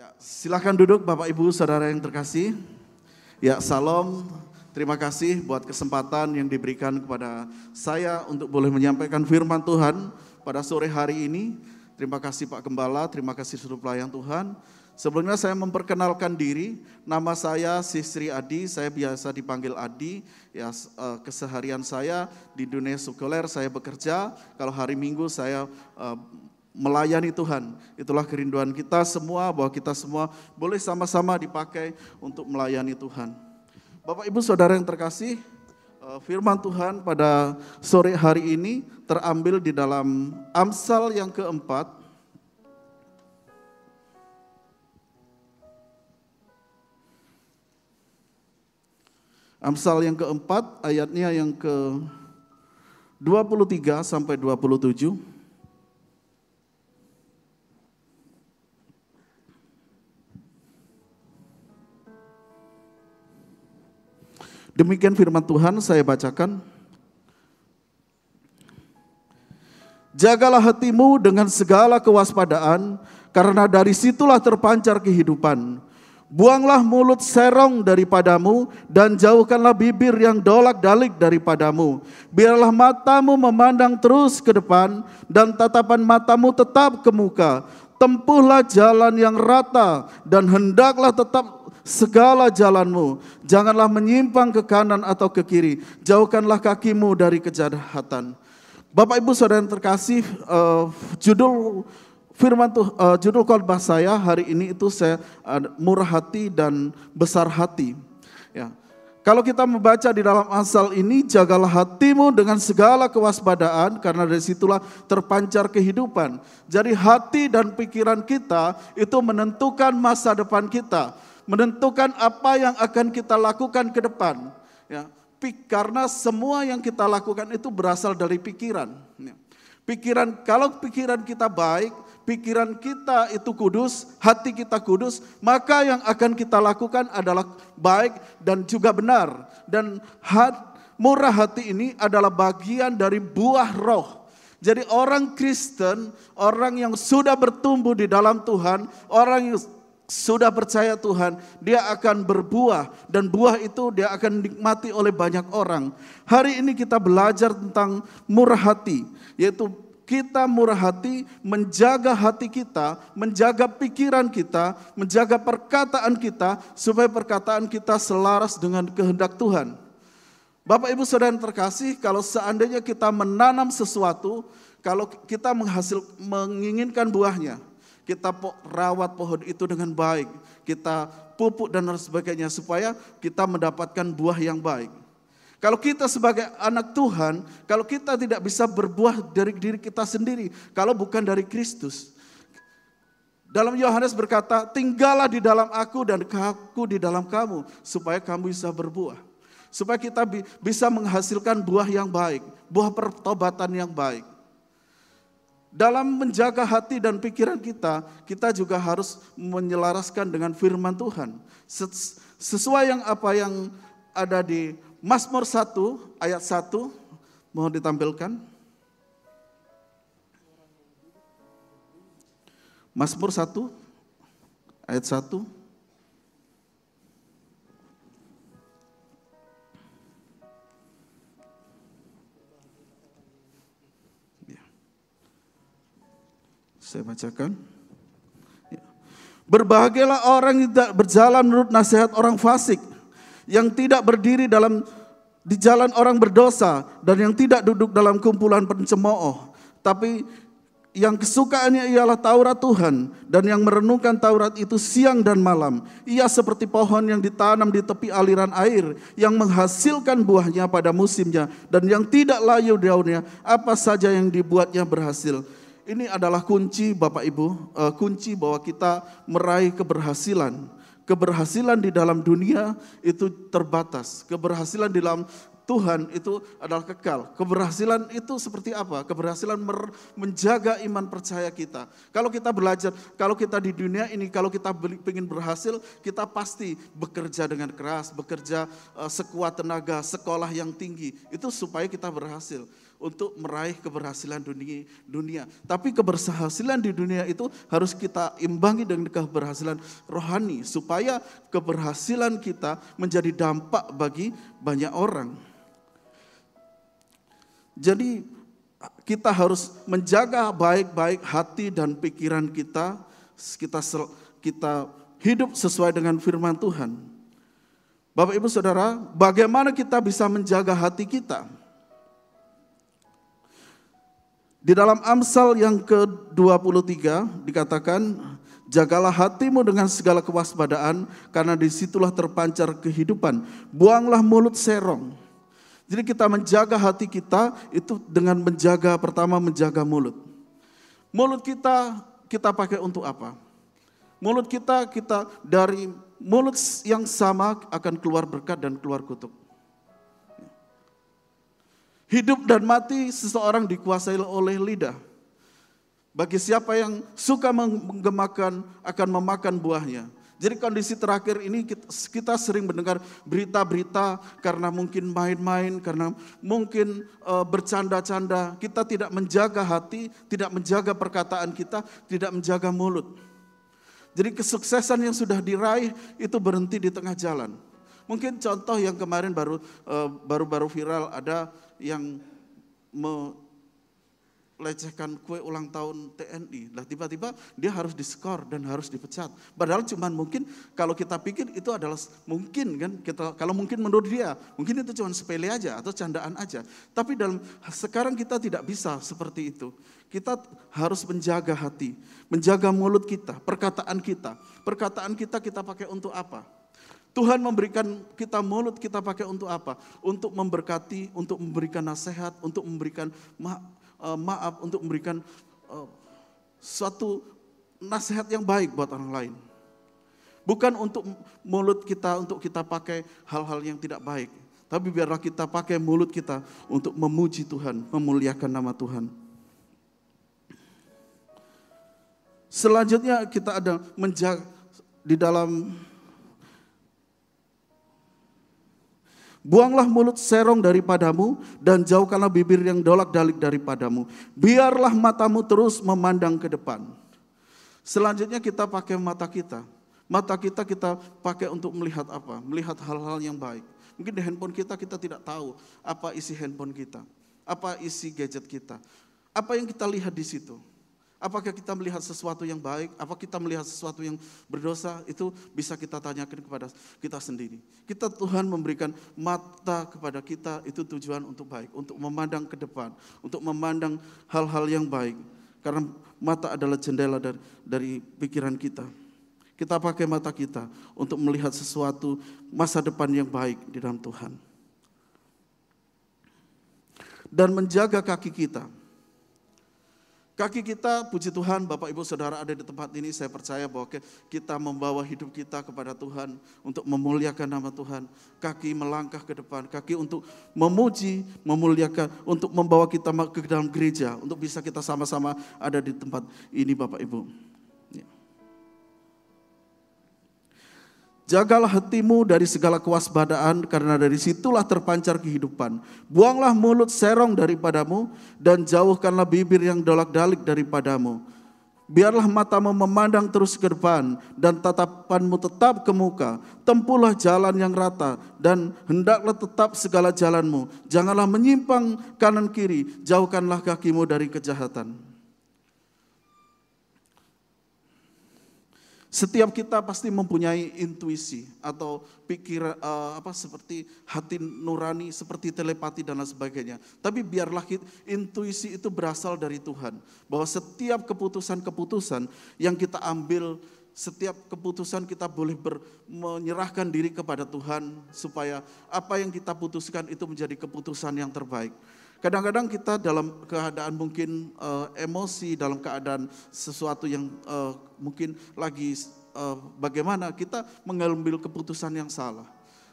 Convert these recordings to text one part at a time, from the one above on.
Ya, silakan duduk Bapak Ibu Saudara yang terkasih. Ya, salam. Terima kasih buat kesempatan yang diberikan kepada saya untuk boleh menyampaikan firman Tuhan pada sore hari ini. Terima kasih Pak Gembala, terima kasih seluruh pelayan Tuhan. Sebelumnya saya memperkenalkan diri, nama saya Sisri Adi, saya biasa dipanggil Adi. Ya, eh, keseharian saya di dunia sekuler saya bekerja. Kalau hari Minggu saya eh, melayani Tuhan. Itulah kerinduan kita semua bahwa kita semua boleh sama-sama dipakai untuk melayani Tuhan. Bapak Ibu Saudara yang terkasih, eh, firman Tuhan pada sore hari ini terambil di dalam Amsal yang keempat Amsal yang keempat ayatnya yang ke 23 sampai 27. Demikian firman Tuhan saya bacakan. Jagalah hatimu dengan segala kewaspadaan, karena dari situlah terpancar kehidupan. Buanglah mulut serong daripadamu dan jauhkanlah bibir yang dolak-dalik daripadamu. Biarlah matamu memandang terus ke depan dan tatapan matamu tetap ke muka. Tempuhlah jalan yang rata dan hendaklah tetap segala jalanmu. Janganlah menyimpang ke kanan atau ke kiri. Jauhkanlah kakimu dari kejahatan. Bapak Ibu Saudara yang terkasih, uh, judul firman tuh uh, judul khotbah saya hari ini itu saya uh, murah hati dan besar hati. Ya. Kalau kita membaca di dalam asal ini, jagalah hatimu dengan segala kewaspadaan, karena dari situlah terpancar kehidupan. Jadi hati dan pikiran kita itu menentukan masa depan kita menentukan apa yang akan kita lakukan ke depan. Ya, karena semua yang kita lakukan itu berasal dari pikiran. Ya. Pikiran kalau pikiran kita baik, pikiran kita itu kudus, hati kita kudus, maka yang akan kita lakukan adalah baik dan juga benar. Dan hat, murah hati ini adalah bagian dari buah roh. Jadi orang Kristen, orang yang sudah bertumbuh di dalam Tuhan, orang yang sudah percaya Tuhan, dia akan berbuah dan buah itu dia akan dinikmati oleh banyak orang. Hari ini kita belajar tentang murah hati, yaitu kita murah hati menjaga hati kita, menjaga pikiran kita, menjaga perkataan kita supaya perkataan kita selaras dengan kehendak Tuhan. Bapak Ibu Saudara yang terkasih, kalau seandainya kita menanam sesuatu, kalau kita menghasil menginginkan buahnya, kita rawat pohon itu dengan baik, kita pupuk dan sebagainya supaya kita mendapatkan buah yang baik. Kalau kita sebagai anak Tuhan, kalau kita tidak bisa berbuah dari diri kita sendiri, kalau bukan dari Kristus. Dalam Yohanes berkata, tinggallah di dalam aku dan aku di dalam kamu, supaya kamu bisa berbuah. Supaya kita bisa menghasilkan buah yang baik, buah pertobatan yang baik. Dalam menjaga hati dan pikiran kita, kita juga harus menyelaraskan dengan firman Tuhan. Sesuai yang apa yang ada di Mazmur 1 ayat 1, mohon ditampilkan. Mazmur 1 ayat 1. Saya bacakan. Ya. Berbahagialah orang yang tidak berjalan menurut nasihat orang fasik, yang tidak berdiri dalam di jalan orang berdosa dan yang tidak duduk dalam kumpulan pencemooh, tapi yang kesukaannya ialah Taurat Tuhan dan yang merenungkan Taurat itu siang dan malam. Ia seperti pohon yang ditanam di tepi aliran air yang menghasilkan buahnya pada musimnya dan yang tidak layu daunnya apa saja yang dibuatnya berhasil. Ini adalah kunci Bapak Ibu, uh, kunci bahwa kita meraih keberhasilan. Keberhasilan di dalam dunia itu terbatas. Keberhasilan di dalam Tuhan itu adalah kekal. Keberhasilan itu seperti apa? Keberhasilan menjaga iman percaya kita. Kalau kita belajar, kalau kita di dunia ini, kalau kita ingin berhasil, kita pasti bekerja dengan keras, bekerja uh, sekuat tenaga, sekolah yang tinggi. Itu supaya kita berhasil. Untuk meraih keberhasilan dunia, dunia. Tapi keberhasilan di dunia itu harus kita imbangi dengan keberhasilan rohani supaya keberhasilan kita menjadi dampak bagi banyak orang. Jadi kita harus menjaga baik-baik hati dan pikiran kita, kita kita hidup sesuai dengan firman Tuhan. Bapak Ibu Saudara, bagaimana kita bisa menjaga hati kita? Di dalam Amsal yang ke-23 dikatakan, Jagalah hatimu dengan segala kewaspadaan, karena di situlah terpancar kehidupan. Buanglah mulut serong. Jadi kita menjaga hati kita itu dengan menjaga, pertama menjaga mulut. Mulut kita, kita pakai untuk apa? Mulut kita, kita dari mulut yang sama akan keluar berkat dan keluar kutuk. Hidup dan mati seseorang dikuasai oleh lidah. Bagi siapa yang suka menggemakan akan memakan buahnya. Jadi kondisi terakhir ini kita, sering mendengar berita-berita karena mungkin main-main, karena mungkin uh, bercanda-canda. Kita tidak menjaga hati, tidak menjaga perkataan kita, tidak menjaga mulut. Jadi kesuksesan yang sudah diraih itu berhenti di tengah jalan. Mungkin contoh yang kemarin baru uh, baru-baru viral ada yang melecehkan kue ulang tahun TNI. Lah tiba-tiba dia harus diskor dan harus dipecat. Padahal cuman mungkin kalau kita pikir itu adalah mungkin kan kita kalau mungkin menurut dia mungkin itu cuma sepele aja atau candaan aja. Tapi dalam sekarang kita tidak bisa seperti itu. Kita harus menjaga hati, menjaga mulut kita, perkataan kita. Perkataan kita kita pakai untuk apa? Tuhan memberikan kita mulut kita pakai untuk apa? Untuk memberkati, untuk memberikan nasihat, untuk memberikan ma uh, maaf, untuk memberikan uh, suatu nasihat yang baik buat orang lain. Bukan untuk mulut kita untuk kita pakai hal-hal yang tidak baik. Tapi biarlah kita pakai mulut kita untuk memuji Tuhan, memuliakan nama Tuhan. Selanjutnya kita ada menjaga di dalam Buanglah mulut serong daripadamu dan jauhkanlah bibir yang dolak-dalik daripadamu. Biarlah matamu terus memandang ke depan. Selanjutnya kita pakai mata kita. Mata kita kita pakai untuk melihat apa? Melihat hal-hal yang baik. Mungkin di handphone kita kita tidak tahu apa isi handphone kita. Apa isi gadget kita. Apa yang kita lihat di situ. Apakah kita melihat sesuatu yang baik? Apa kita melihat sesuatu yang berdosa? Itu bisa kita tanyakan kepada kita sendiri. Kita Tuhan memberikan mata kepada kita itu tujuan untuk baik, untuk memandang ke depan, untuk memandang hal-hal yang baik. Karena mata adalah jendela dari, dari pikiran kita. Kita pakai mata kita untuk melihat sesuatu masa depan yang baik di dalam Tuhan. Dan menjaga kaki kita Kaki kita, puji Tuhan, Bapak Ibu Saudara ada di tempat ini, saya percaya bahwa kita membawa hidup kita kepada Tuhan untuk memuliakan nama Tuhan. Kaki melangkah ke depan, kaki untuk memuji, memuliakan, untuk membawa kita ke dalam gereja, untuk bisa kita sama-sama ada di tempat ini Bapak Ibu. Jagalah hatimu dari segala kewaspadaan karena dari situlah terpancar kehidupan. Buanglah mulut serong daripadamu dan jauhkanlah bibir yang dolak-dalik daripadamu. Biarlah matamu memandang terus ke depan dan tatapanmu tetap ke muka. Tempuhlah jalan yang rata dan hendaklah tetap segala jalanmu. Janganlah menyimpang kanan kiri, jauhkanlah kakimu dari kejahatan. Setiap kita pasti mempunyai intuisi atau pikir uh, apa seperti hati nurani, seperti telepati dan lain sebagainya. Tapi biarlah intuisi itu berasal dari Tuhan. Bahwa setiap keputusan-keputusan yang kita ambil, setiap keputusan kita boleh ber, menyerahkan diri kepada Tuhan supaya apa yang kita putuskan itu menjadi keputusan yang terbaik. Kadang-kadang kita dalam keadaan mungkin uh, emosi, dalam keadaan sesuatu yang uh, mungkin lagi uh, bagaimana kita mengambil keputusan yang salah.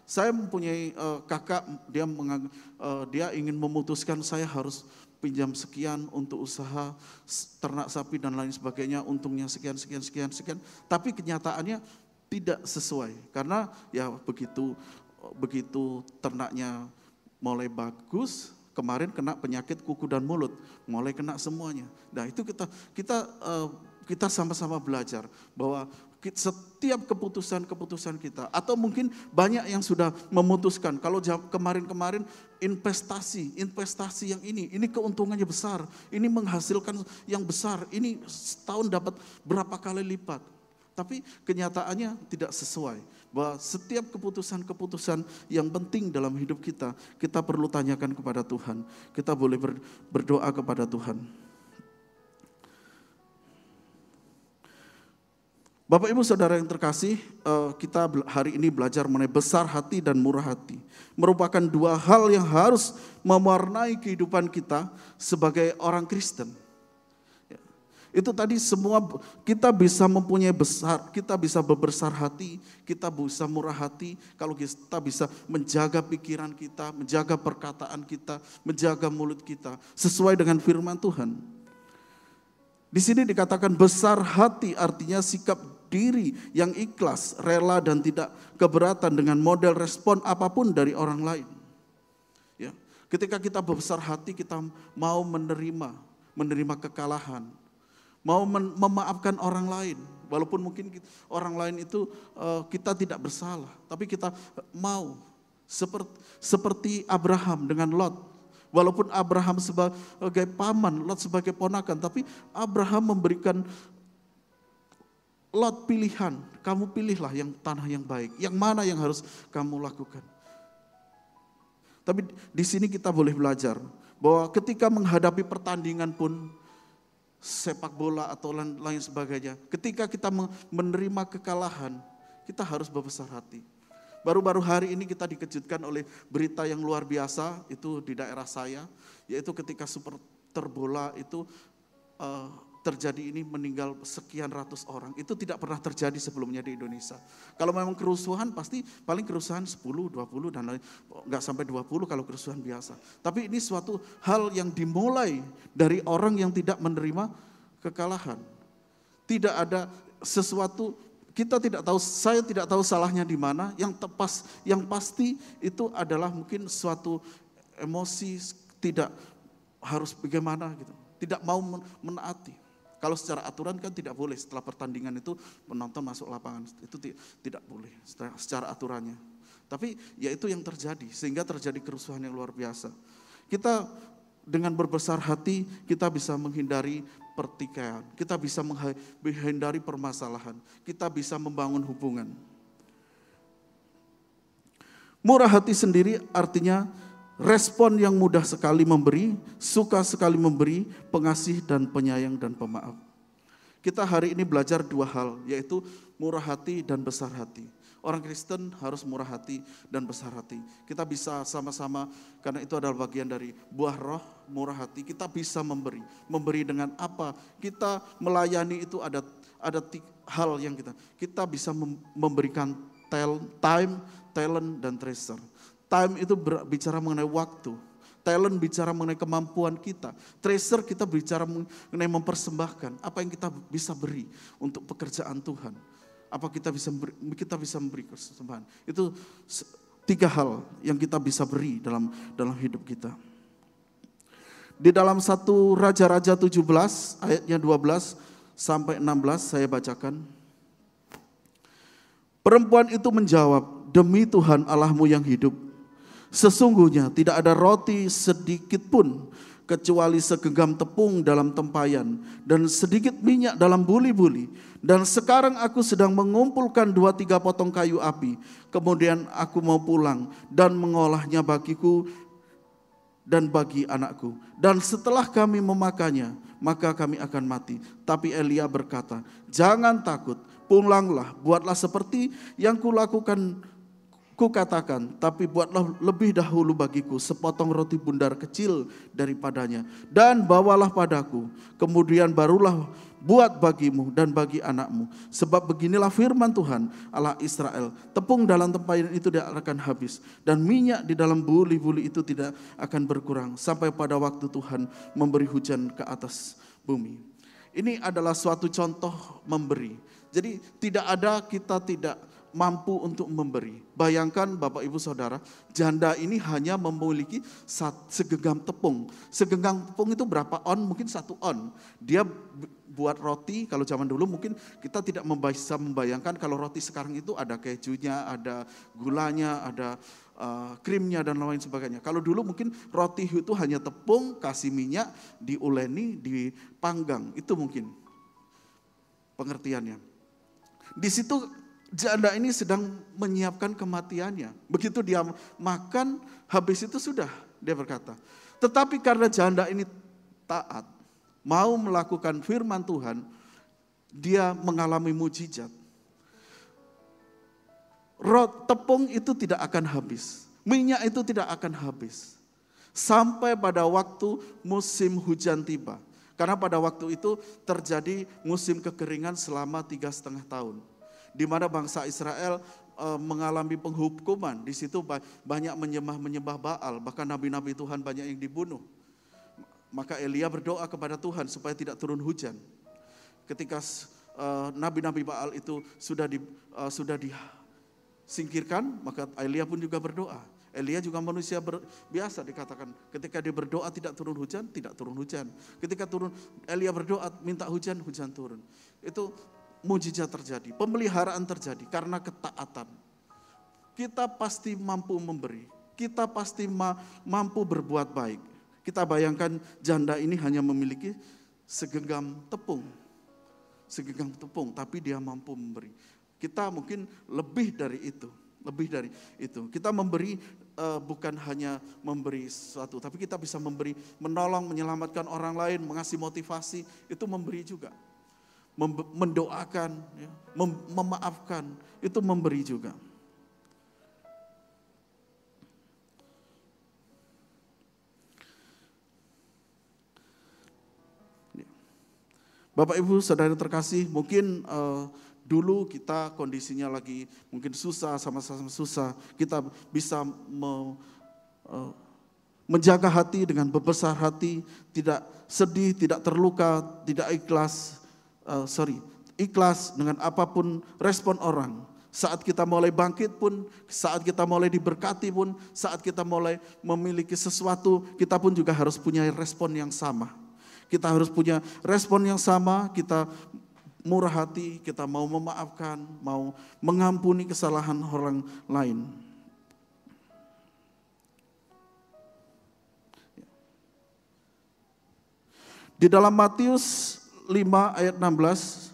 Saya mempunyai uh, kakak, dia uh, dia ingin memutuskan saya harus pinjam sekian untuk usaha ternak sapi dan lain sebagainya, untungnya sekian sekian sekian sekian, tapi kenyataannya tidak sesuai karena ya begitu begitu ternaknya mulai bagus kemarin kena penyakit kuku dan mulut, mulai kena semuanya. Nah itu kita kita uh, kita sama-sama belajar bahwa setiap keputusan-keputusan kita atau mungkin banyak yang sudah memutuskan kalau kemarin-kemarin investasi investasi yang ini ini keuntungannya besar ini menghasilkan yang besar ini setahun dapat berapa kali lipat tapi kenyataannya tidak sesuai bahwa setiap keputusan-keputusan yang penting dalam hidup kita kita perlu tanyakan kepada Tuhan kita boleh berdoa kepada Tuhan Bapak Ibu Saudara yang terkasih, eh, kita hari ini belajar mengenai besar hati dan murah hati. Merupakan dua hal yang harus mewarnai kehidupan kita sebagai orang Kristen. Itu tadi semua kita bisa mempunyai besar, kita bisa berbesar hati, kita bisa murah hati kalau kita bisa menjaga pikiran kita, menjaga perkataan kita, menjaga mulut kita sesuai dengan firman Tuhan. Di sini dikatakan besar hati artinya sikap diri yang ikhlas, rela dan tidak keberatan dengan model respon apa pun dari orang lain. Ya, ketika kita besar hati kita mau menerima, menerima kekalahan, mau memaafkan orang lain, walaupun mungkin orang lain itu uh, kita tidak bersalah, tapi kita mau seperti seperti Abraham dengan Lot. Walaupun Abraham sebagai paman, Lot sebagai ponakan, tapi Abraham memberikan lot pilihan, kamu pilihlah yang tanah yang baik. Yang mana yang harus kamu lakukan? Tapi di sini kita boleh belajar bahwa ketika menghadapi pertandingan pun sepak bola atau lain sebagainya, ketika kita menerima kekalahan, kita harus berbesar hati. Baru-baru hari ini kita dikejutkan oleh berita yang luar biasa itu di daerah saya, yaitu ketika super terbola itu uh, terjadi ini meninggal sekian ratus orang. Itu tidak pernah terjadi sebelumnya di Indonesia. Kalau memang kerusuhan pasti paling kerusuhan 10, 20 dan lain enggak sampai 20 kalau kerusuhan biasa. Tapi ini suatu hal yang dimulai dari orang yang tidak menerima kekalahan. Tidak ada sesuatu kita tidak tahu, saya tidak tahu salahnya di mana. Yang tepas, yang pasti itu adalah mungkin suatu emosi tidak harus bagaimana gitu, tidak mau menaati. Kalau secara aturan kan tidak boleh setelah pertandingan itu penonton masuk lapangan. Itu tidak boleh secara aturannya. Tapi ya itu yang terjadi sehingga terjadi kerusuhan yang luar biasa. Kita dengan berbesar hati kita bisa menghindari pertikaian, kita bisa menghindari permasalahan, kita bisa membangun hubungan. Murah hati sendiri artinya respon yang mudah sekali memberi, suka sekali memberi, pengasih dan penyayang dan pemaaf. Kita hari ini belajar dua hal, yaitu murah hati dan besar hati. Orang Kristen harus murah hati dan besar hati. Kita bisa sama-sama, karena itu adalah bagian dari buah roh, murah hati. Kita bisa memberi. Memberi dengan apa? Kita melayani itu ada ada hal yang kita, kita bisa memberikan time, talent, dan treasure Time itu bicara mengenai waktu. Talent bicara mengenai kemampuan kita. Treasure kita bicara mengenai mempersembahkan apa yang kita bisa beri untuk pekerjaan Tuhan. Apa kita bisa beri, kita bisa memberi persembahan. Itu tiga hal yang kita bisa beri dalam dalam hidup kita. Di dalam satu Raja-Raja 17 ayatnya 12 sampai 16 saya bacakan. Perempuan itu menjawab, demi Tuhan Allahmu yang hidup, Sesungguhnya tidak ada roti sedikit pun kecuali segenggam tepung dalam tempayan dan sedikit minyak dalam buli-buli. Dan sekarang aku sedang mengumpulkan dua tiga potong kayu api. Kemudian aku mau pulang dan mengolahnya bagiku dan bagi anakku. Dan setelah kami memakannya, maka kami akan mati. Tapi Elia berkata, jangan takut, pulanglah, buatlah seperti yang kulakukan Kukatakan, tapi buatlah lebih dahulu bagiku sepotong roti bundar kecil daripadanya. Dan bawalah padaku, kemudian barulah buat bagimu dan bagi anakmu. Sebab beginilah firman Tuhan Allah Israel. Tepung dalam tempayan itu tidak akan habis. Dan minyak di dalam buli-buli itu tidak akan berkurang. Sampai pada waktu Tuhan memberi hujan ke atas bumi. Ini adalah suatu contoh memberi. Jadi tidak ada kita tidak mampu untuk memberi. Bayangkan Bapak Ibu Saudara, janda ini hanya memiliki segenggam tepung. Segenggam tepung itu berapa on? Mungkin satu on. Dia buat roti, kalau zaman dulu mungkin kita tidak bisa membayangkan kalau roti sekarang itu ada kejunya, ada gulanya, ada uh, krimnya dan lain sebagainya. Kalau dulu mungkin roti itu hanya tepung, kasih minyak, diuleni, dipanggang. Itu mungkin pengertiannya. Di situ janda ini sedang menyiapkan kematiannya. Begitu dia makan, habis itu sudah, dia berkata. Tetapi karena janda ini taat, mau melakukan firman Tuhan, dia mengalami mujizat. Rot tepung itu tidak akan habis, minyak itu tidak akan habis. Sampai pada waktu musim hujan tiba. Karena pada waktu itu terjadi musim kekeringan selama tiga setengah tahun di mana bangsa Israel uh, mengalami penghukuman. Di situ banyak menyembah-menyembah Baal, bahkan nabi-nabi Tuhan banyak yang dibunuh. Maka Elia berdoa kepada Tuhan supaya tidak turun hujan. Ketika uh, nabi-nabi Baal itu sudah di, uh, sudah disingkirkan, maka Elia pun juga berdoa. Elia juga manusia ber, biasa dikatakan. Ketika dia berdoa tidak turun hujan, tidak turun hujan. Ketika turun Elia berdoa minta hujan, hujan turun. Itu mujizat terjadi, pemeliharaan terjadi karena ketaatan. Kita pasti mampu memberi, kita pasti ma mampu berbuat baik. Kita bayangkan janda ini hanya memiliki segenggam tepung, segenggam tepung, tapi dia mampu memberi. Kita mungkin lebih dari itu, lebih dari itu. Kita memberi uh, bukan hanya memberi sesuatu, tapi kita bisa memberi, menolong, menyelamatkan orang lain, mengasih motivasi, itu memberi juga mendoakan, ya, mem memaafkan, itu memberi juga. Bapak Ibu Saudara terkasih, mungkin uh, dulu kita kondisinya lagi mungkin susah sama-sama susah, kita bisa me, uh, menjaga hati dengan berbesar hati, tidak sedih, tidak terluka, tidak ikhlas, uh, sorry, ikhlas dengan apa pun respon orang. Saat kita mulai bangkit pun, saat kita mulai diberkati pun, saat kita mulai memiliki sesuatu, kita pun juga harus punya respon yang sama. Kita harus punya respon yang sama, kita murah hati, kita mau memaafkan, mau mengampuni kesalahan orang lain. Di dalam Matius 5 ayat 16.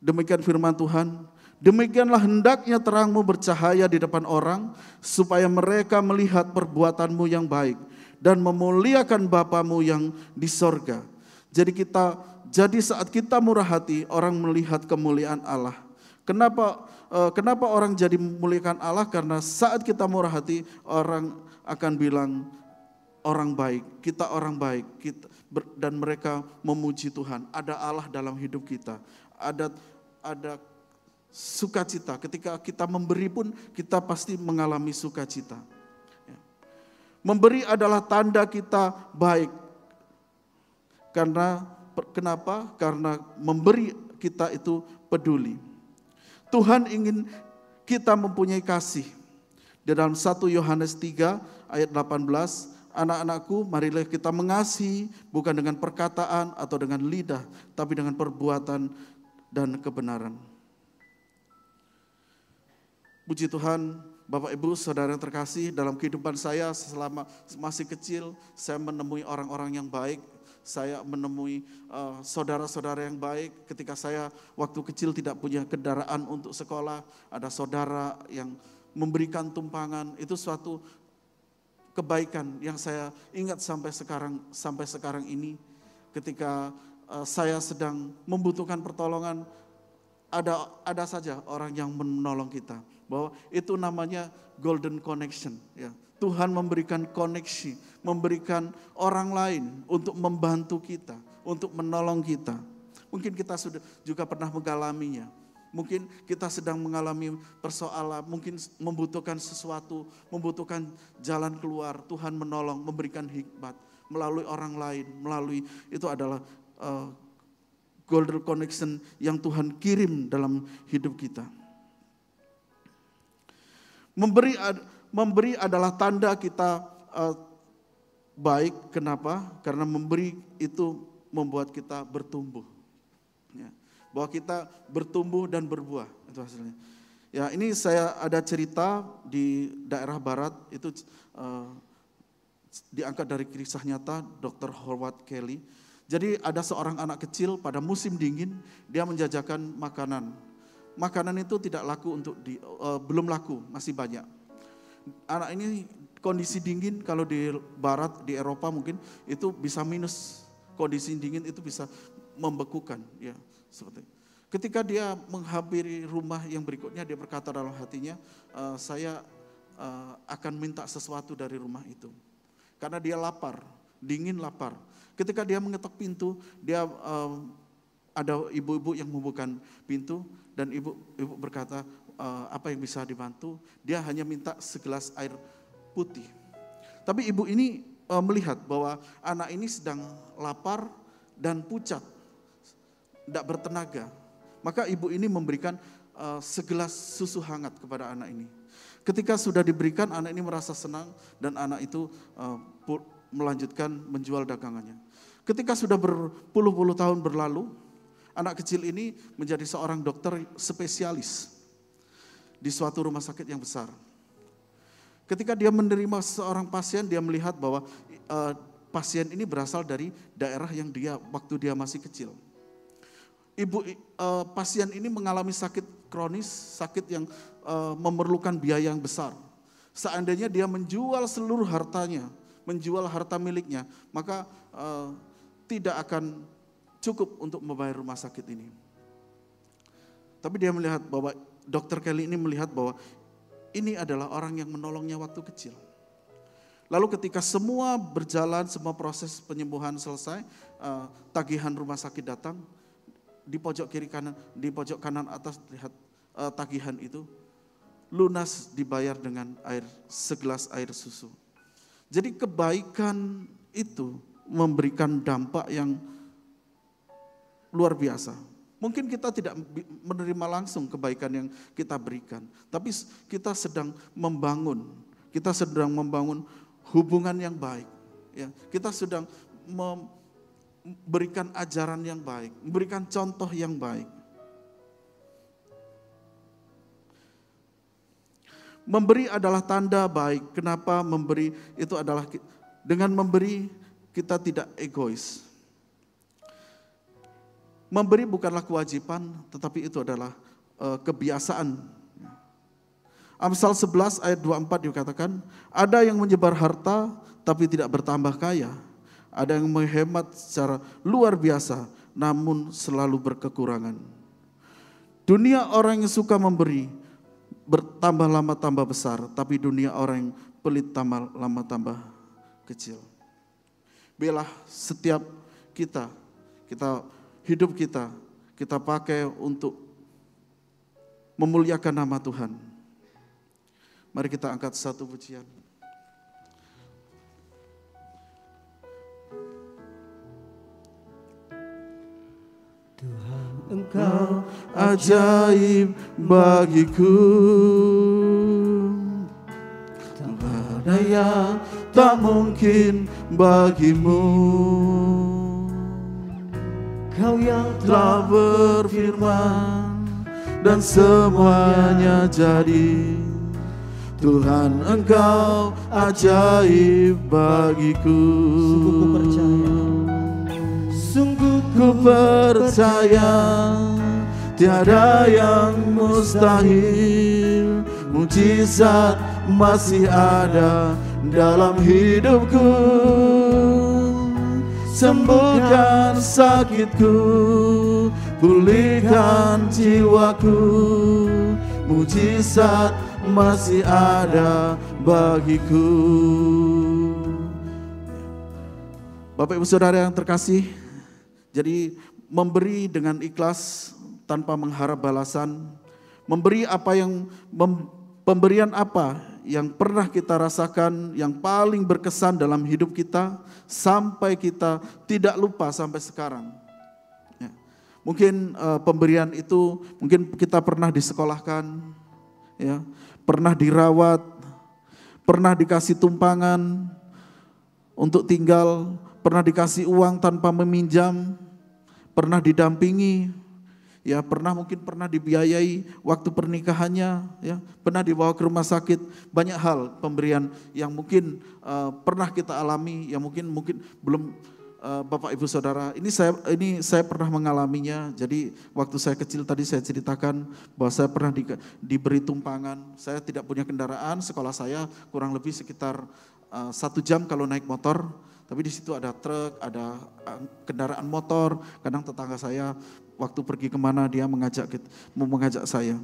Demikian firman Tuhan. Demikianlah hendaknya terangmu bercahaya di depan orang supaya mereka melihat perbuatanmu yang baik dan memuliakan Bapamu yang di sorga. Jadi kita jadi saat kita murah hati orang melihat kemuliaan Allah. Kenapa eh, kenapa orang jadi memuliakan Allah? Karena saat kita murah hati orang akan bilang orang baik, kita orang baik, kita dan mereka memuji Tuhan. Ada Allah dalam hidup kita. Ada ada sukacita. Ketika kita memberi pun kita pasti mengalami sukacita. Ya. Memberi adalah tanda kita baik. Karena kenapa? Karena memberi kita itu peduli. Tuhan ingin kita mempunyai kasih. Di dalam 1 Yohanes 3 ayat 18 anak-anakku, marilah kita mengasihi bukan dengan perkataan atau dengan lidah, tapi dengan perbuatan dan kebenaran. Puji Tuhan, Bapak Ibu, Saudara yang terkasih, dalam kehidupan saya selama masih kecil, saya menemui orang-orang yang baik, saya menemui uh, saudara-saudara yang baik. Ketika saya waktu kecil tidak punya kendaraan untuk sekolah, ada saudara yang memberikan tumpangan, itu suatu kebaikan yang saya ingat sampai sekarang sampai sekarang ini ketika uh, saya sedang membutuhkan pertolongan ada ada saja orang yang menolong kita bahwa itu namanya golden connection ya. Tuhan memberikan koneksi memberikan orang lain untuk membantu kita untuk menolong kita. Mungkin kita sudah juga pernah mengalaminya Mungkin kita sedang mengalami persoalan, mungkin membutuhkan sesuatu, membutuhkan jalan keluar. Tuhan menolong, memberikan hikmat melalui orang lain, melalui itu adalah uh, golden connection yang Tuhan kirim dalam hidup kita. Memberi memberi adalah tanda kita uh, baik. Kenapa? Karena memberi itu membuat kita bertumbuh. Bahwa kita bertumbuh dan berbuah itu hasilnya. Ya ini saya ada cerita di daerah barat itu uh, diangkat dari kisah nyata Dr. Howard Kelly. Jadi ada seorang anak kecil pada musim dingin dia menjajakan makanan. Makanan itu tidak laku untuk di, uh, belum laku masih banyak. Anak ini kondisi dingin kalau di barat di Eropa mungkin itu bisa minus kondisi dingin itu bisa membekukan ya seperti itu. Ketika dia menghampiri rumah yang berikutnya, dia berkata dalam hatinya, e, saya uh, akan minta sesuatu dari rumah itu. Karena dia lapar, dingin lapar. Ketika dia mengetok pintu, dia uh, ada ibu-ibu yang membuka pintu dan ibu ibu berkata, uh, apa yang bisa dibantu? Dia hanya minta segelas air putih. Tapi ibu ini uh, melihat bahwa anak ini sedang lapar dan pucat, tidak bertenaga. Maka ibu ini memberikan uh, segelas susu hangat kepada anak ini. Ketika sudah diberikan, anak ini merasa senang dan anak itu uh, melanjutkan menjual dagangannya. Ketika sudah berpuluh-puluh tahun berlalu, anak kecil ini menjadi seorang dokter spesialis di suatu rumah sakit yang besar. Ketika dia menerima seorang pasien, dia melihat bahwa uh, pasien ini berasal dari daerah yang dia waktu dia masih kecil ibu uh, pasien ini mengalami sakit kronis, sakit yang uh, memerlukan biaya yang besar. Seandainya dia menjual seluruh hartanya, menjual harta miliknya, maka uh, tidak akan cukup untuk membayar rumah sakit ini. Tapi dia melihat bahwa dokter Kelly ini melihat bahwa ini adalah orang yang menolongnya waktu kecil. Lalu ketika semua berjalan, semua proses penyembuhan selesai, tagihan rumah sakit datang, di pojok kiri kanan, di pojok kanan atas lihat uh, tagihan itu lunas dibayar dengan air segelas air susu. Jadi kebaikan itu memberikan dampak yang luar biasa. Mungkin kita tidak menerima langsung kebaikan yang kita berikan, tapi kita sedang membangun, kita sedang membangun hubungan yang baik. Ya, kita sedang berikan ajaran yang baik, memberikan contoh yang baik. Memberi adalah tanda baik. Kenapa memberi itu adalah dengan memberi kita tidak egois. Memberi bukanlah kewajiban, tetapi itu adalah uh, kebiasaan. Amsal 11 ayat 24 dikatakan, ada yang menyebar harta tapi tidak bertambah kaya ada yang menghemat secara luar biasa, namun selalu berkekurangan. Dunia orang yang suka memberi, bertambah lama tambah besar, tapi dunia orang yang pelit tambah lama tambah kecil. Biarlah setiap kita, kita hidup kita, kita pakai untuk memuliakan nama Tuhan. Mari kita angkat satu pujian. Engkau ajaib bagiku. Tak ada yang tak mungkin bagimu. Kau yang telah berfirman Dan semuanya jadi. Tuhan engkau ajaib bagiku. Sungguh percaya ku percaya Tiada yang mustahil. Mujizat masih ada dalam hidupku. Sembuhkan sakitku Pulihkan jiwaku. Mujizat masih ada bagiku. Bapak Ibu Saudara yang terkasih, jadi memberi dengan ikhlas tanpa mengharap balasan, memberi apa yang mem, pemberian apa yang pernah kita rasakan yang paling berkesan dalam hidup kita sampai kita tidak lupa sampai sekarang. Ya. Mungkin uh, pemberian itu mungkin kita pernah disekolahkan, ya pernah dirawat, pernah dikasih tumpangan untuk tinggal, pernah dikasih uang tanpa meminjam, pernah didampingi, ya pernah mungkin pernah dibiayai waktu pernikahannya, ya pernah dibawa ke rumah sakit, banyak hal pemberian yang mungkin uh, pernah kita alami, yang mungkin mungkin belum uh, Bapak Ibu Saudara. Ini saya ini saya pernah mengalaminya. Jadi waktu saya kecil tadi saya ceritakan bahwa saya pernah di, diberi tumpangan. Saya tidak punya kendaraan, sekolah saya kurang lebih sekitar uh, satu jam kalau naik motor. Tapi di situ ada truk, ada kendaraan motor. Kadang tetangga saya waktu pergi ke mana dia mengajak mau mengajak saya.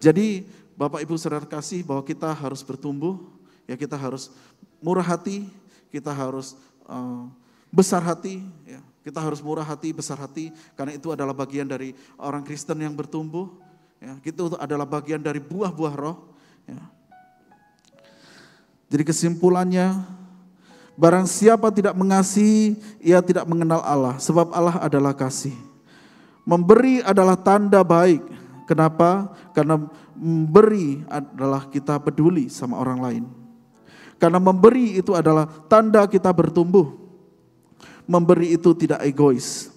Jadi Bapak Ibu saudara kasih bahwa kita harus bertumbuh, ya kita harus murah hati, kita harus uh, besar hati, ya. kita harus murah hati, besar hati, karena itu adalah bagian dari orang Kristen yang bertumbuh, ya. itu adalah bagian dari buah-buah roh. Ya. Jadi kesimpulannya, barang siapa tidak mengasihi, ia tidak mengenal Allah, sebab Allah adalah kasih. Memberi adalah tanda baik. Kenapa? Karena memberi adalah kita peduli sama orang lain. Karena memberi itu adalah tanda kita bertumbuh. Memberi itu tidak egois.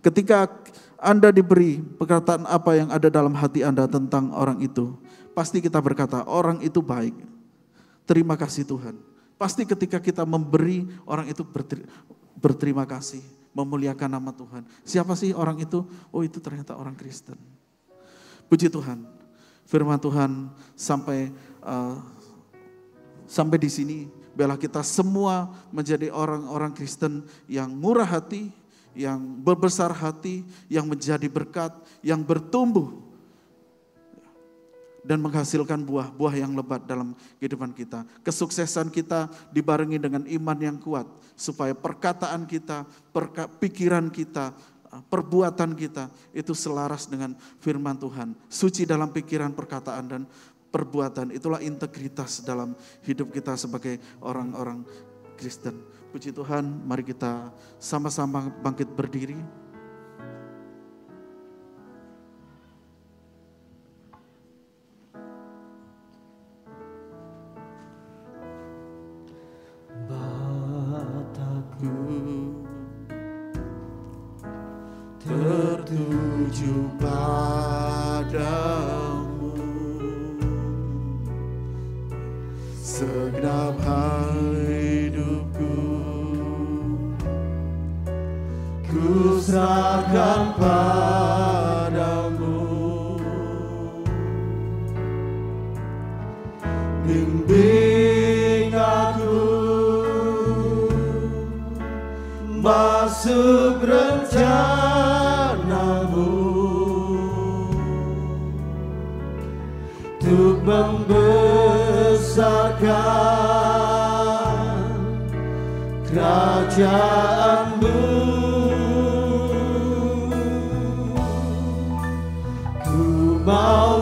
Ketika Anda diberi perkataan apa yang ada dalam hati Anda tentang orang itu, pasti kita berkata, orang itu baik. Terima kasih Tuhan. Pasti ketika kita memberi, orang itu berterima kasih memuliakan nama Tuhan. Siapa sih orang itu? Oh itu ternyata orang Kristen. Puji Tuhan. Firman Tuhan sampai uh, sampai di sini bela kita semua menjadi orang-orang Kristen yang murah hati, yang berbesar hati, yang menjadi berkat, yang bertumbuh dan menghasilkan buah-buah yang lebat dalam kehidupan kita. Kesuksesan kita dibarengi dengan iman yang kuat supaya perkataan kita, perka, pikiran kita, perbuatan kita itu selaras dengan firman Tuhan. Suci dalam pikiran, perkataan dan perbuatan. Itulah integritas dalam hidup kita sebagai orang-orang Kristen. Puji Tuhan, mari kita sama-sama bangkit berdiri. tertuju padamu. Segenap hidupku ku serahkan padamu. Bimbing aku masuk kebahagiaanmu Ku mau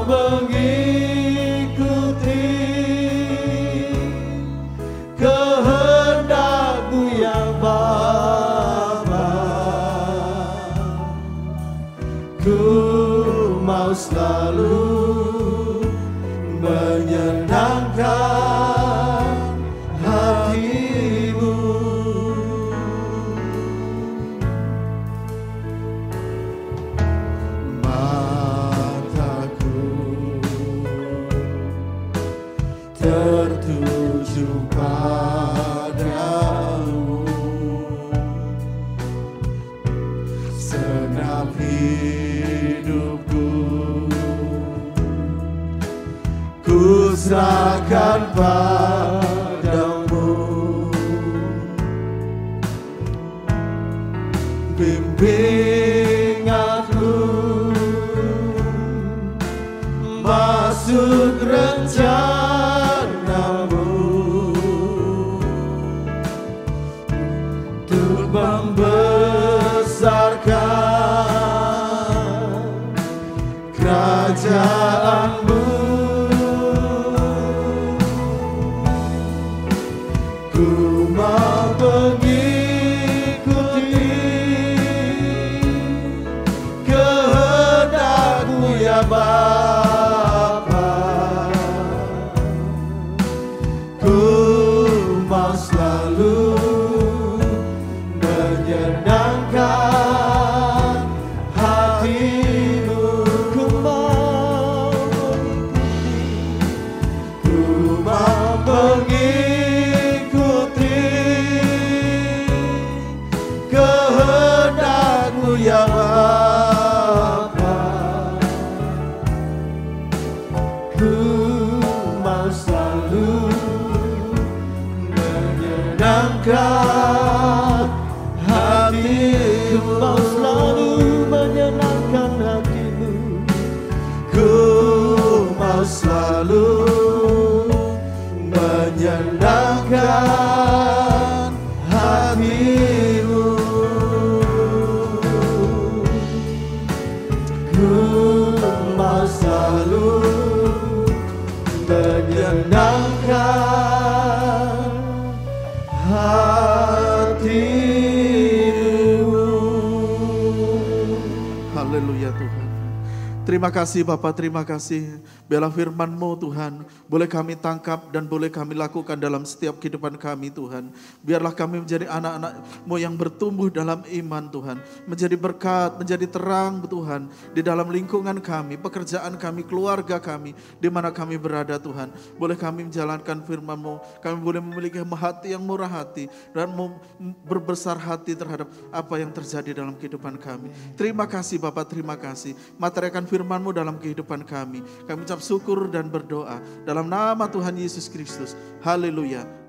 Terima kasih Bapak, terima kasih. Bela firman-Mu Tuhan, boleh kami tangkap dan boleh kami lakukan dalam setiap kehidupan kami Tuhan. Biarlah kami menjadi anak-anak-Mu yang bertumbuh dalam iman Tuhan. Menjadi berkat, menjadi terang Tuhan. Di dalam lingkungan kami, pekerjaan kami, keluarga kami, di mana kami berada Tuhan. Boleh kami menjalankan firman-Mu, kami boleh memiliki hati yang murah hati dan berbesar hati terhadap apa yang terjadi dalam kehidupan kami. Terima kasih Bapak, terima kasih. Materikan firman-Mu dalam kehidupan kami. Kami ucap syukur dan berdoa. Dalam nama Tuhan Yesus Kristus. Haleluya.